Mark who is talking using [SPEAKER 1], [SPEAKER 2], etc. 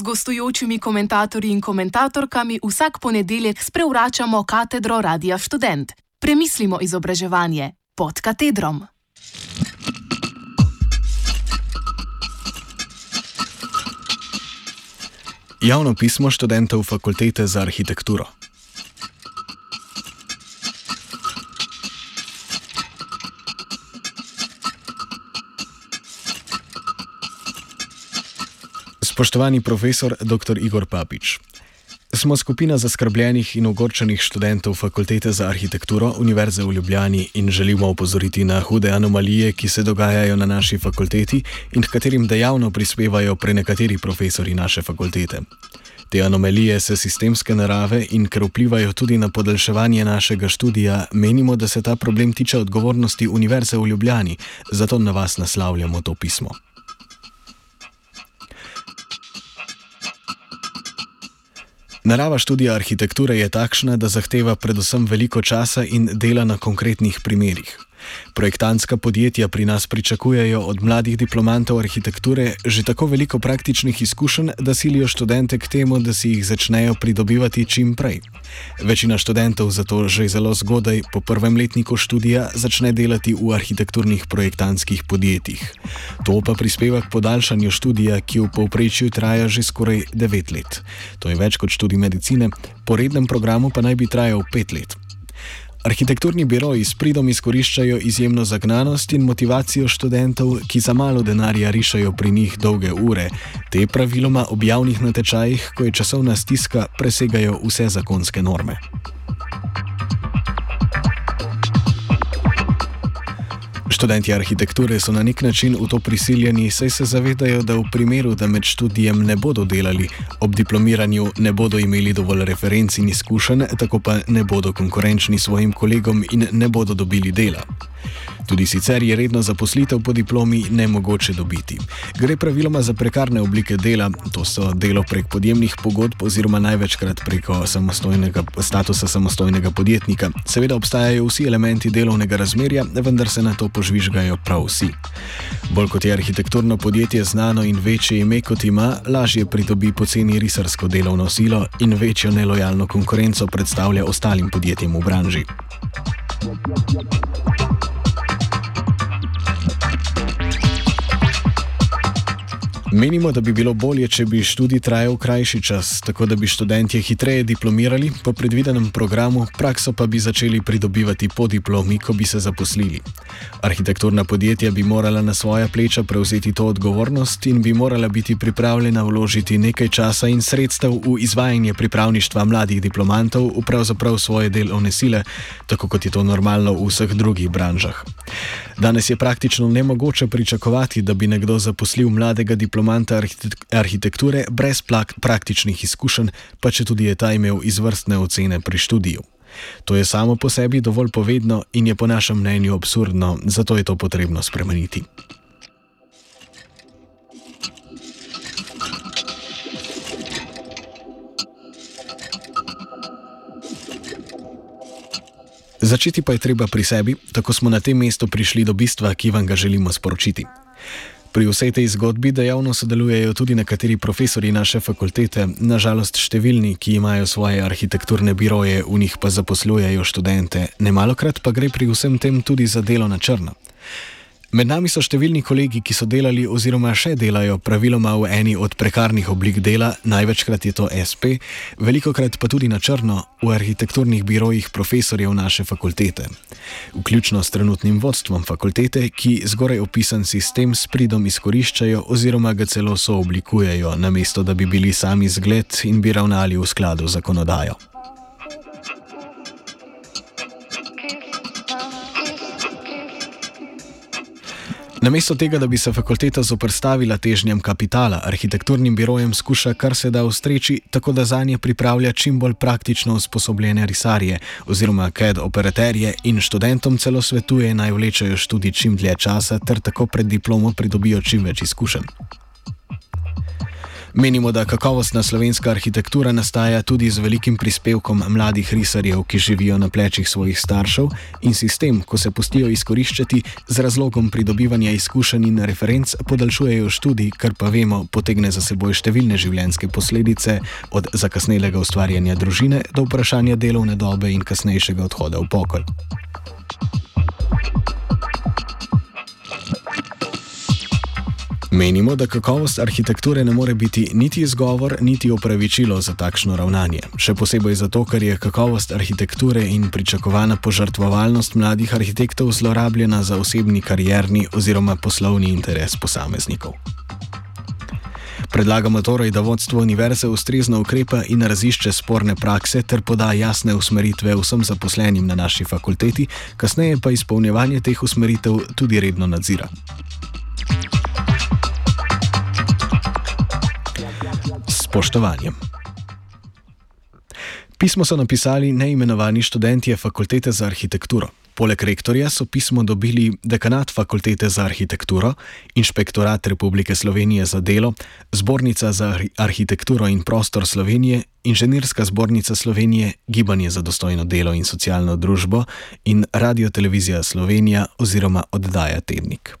[SPEAKER 1] z gostujočimi komentatorji in komentatorkami vsak ponedeljek sprevračamo katedro Radia Student. Premislimo izobraževanje pod katedrom.
[SPEAKER 2] Javno pismo študentov fakultete za arhitekturo. Spoštovani profesor dr. Igor Papič. Smo skupina zaskrbljenih in ogorčenih študentov Fakultete za arhitekturo Univerze v Ljubljani in želimo opozoriti na hude anomalije, ki se dogajajo na naši fakulteti in k katerim dejavno prispevajo prenekateri profesori naše fakultete. Te anomalije so sistemske narave in ker vplivajo tudi na podaljševanje našega študija, menimo, da se ta problem tiče odgovornosti Univerze v Ljubljani, zato na vas naslavljamo to pismo. Narava študija arhitekture je takšna, da zahteva predvsem veliko časa in dela na konkretnih primerih. Projektantska podjetja pri nas pričakujejo od mladih diplomantov arhitekture že tako veliko praktičnih izkušenj, da silijo študente k temu, da si jih začnejo pridobivati čim prej. Večina študentov zato že zelo zgodaj, po prvem letniku študija, začne delati v arhitekturnih projektantskih podjetjih. To pa prispeva k podaljšanju študija, ki v povprečju traja že skoraj 9 let. To je več kot študij medicine, po rednem programu pa naj bi trajal 5 let. Arhitekturni biroji s pridom izkoriščajo izjemno zagnanost in motivacijo študentov, ki za malo denarja rišajo pri njih dolge ure. Te praviloma ob javnih natečajih, ko je časovna stiska, presegajo vse zakonske norme. Študenti arhitekture so na nek način v to prisiljeni, saj se zavedajo, da v primeru, da med študijem ne bodo delali, ob diplomiranju ne bodo imeli dovolj referenc in izkušenj, tako pa ne bodo konkurenčni svojim kolegom in ne bodo dobili dela. Tudi sicer je redno zaposlitev po diplomi ne mogoče dobiti. Gre praviloma za prekarne oblike dela, to so delo prek podjemnih pogodb oziroma največkrat preko samostojnega statusa samostojnega podjetnika. Seveda obstajajo vsi elementi delovnega razmerja, vendar se na to požvižgajo prav vsi. Bolj kot je arhitekturno podjetje znano in večje ime kot ima, lažje pridobi poceni risarsko delovno silo in večjo nelojalno konkurenco predstavlja ostalim podjetjem v branži. Thank you. Menimo, da bi bilo bolje, če bi študij trajal krajši čas, tako da bi študentje hitreje diplomirali po predvidenem programu, prakso pa bi začeli pridobivati po diplomi, ko bi se zaposlili. Arhitekturna podjetja bi morala na svoja pleča prevzeti to odgovornost in bi morala biti pripravljena vložiti nekaj časa in sredstev v izvajanje pripravništva mladih diplomantov v pravzaprav svoje delovne sile, tako kot je to normalno v vseh drugih branžah. Danes je praktično nemogoče pričakovati, da bi nekdo zaposlil mladega diplomanta arhitekture brez praktičnih izkušenj, pa če tudi je ta imel izvrstne ocene pri študiju. To je samo po sebi dovolj povedno in je po našem mnenju absurdno, zato je to potrebno spremeniti. Začeti pa je treba pri sebi, tako smo na tem mestu prišli do bistva, ki vam ga želimo sporočiti. Pri vsej tej zgodbi dejavno sodelujejo tudi nekateri profesori naše fakultete, nažalost številni, ki imajo svoje arhitekturne biroje, v njih pa zaposlujejo študente, nemalokrat pa gre pri vsem tem tudi za delo na črno. Med nami so številni kolegi, ki so delali oziroma še delajo praviloma v eni od prekarnih oblik dela, največkrat je to SP, veliko krat pa tudi na črno v arhitekturnih birojih profesorjev naše fakultete. Vključno s trenutnim vodstvom fakultete, ki zgoraj opisan sistem s pridom izkoriščajo oziroma ga celo sooblikujejo, namesto da bi bili sami zgled in bi ravnali v skladu z zakonodajo. Namesto tega, da bi se fakulteta zoprstavila težnjam kapitala, arhitekturnim birojem skuša kar se da ustreči, tako da za nje pripravlja čim bolj praktično usposobljene risarje oziroma CAD operaterje in študentom celo svetuje naj vlečejo študij čim dlje časa ter tako pred diplomo pridobijo čim več izkušenj. Menimo, da kakovostna slovenska arhitektura nastaja tudi z velikim prispevkom mladih risarjev, ki živijo na plečih svojih staršev in sistem, ko se pustijo izkoriščati z razlogom pridobivanja izkušenj in referenc, podaljšujejo študij, kar pa vemo, potegne za seboj številne življenjske posledice, od zakasnelega ustvarjanja družine do vprašanja delovne dobe in kasnejšega odhoda v pokoj. Menimo, da kakovost arhitekture ne more biti niti izgovor, niti opravičilo za takšno ravnanje. Še posebej zato, ker je kakovost arhitekture in pričakovana požrtvovalnost mladih arhitektov zlorabljena za osebni karierni oziroma poslovni interes posameznikov. Predlagamo torej, da vodstvo univerze ustrezno ukrepa in razišče sporne prakse ter poda jasne usmeritve vsem zaposlenim na naši fakulteti, kasneje pa izpolnjevanje teh usmeritev tudi redno nadzira. Spoštovanjem. Pismo so napisali neimenovani študentje fakultete za arhitekturo. Poleg rektorja so pismo dobili dekanat fakultete za arhitekturo, inšpektorat Republike Slovenije za delo, zbornica za arhitekturo in prostor Slovenije, inženirska zbornica Slovenije, gibanje za dostojno delo in socialno družbo in radio televizija Slovenija oziroma oddaja Tednik.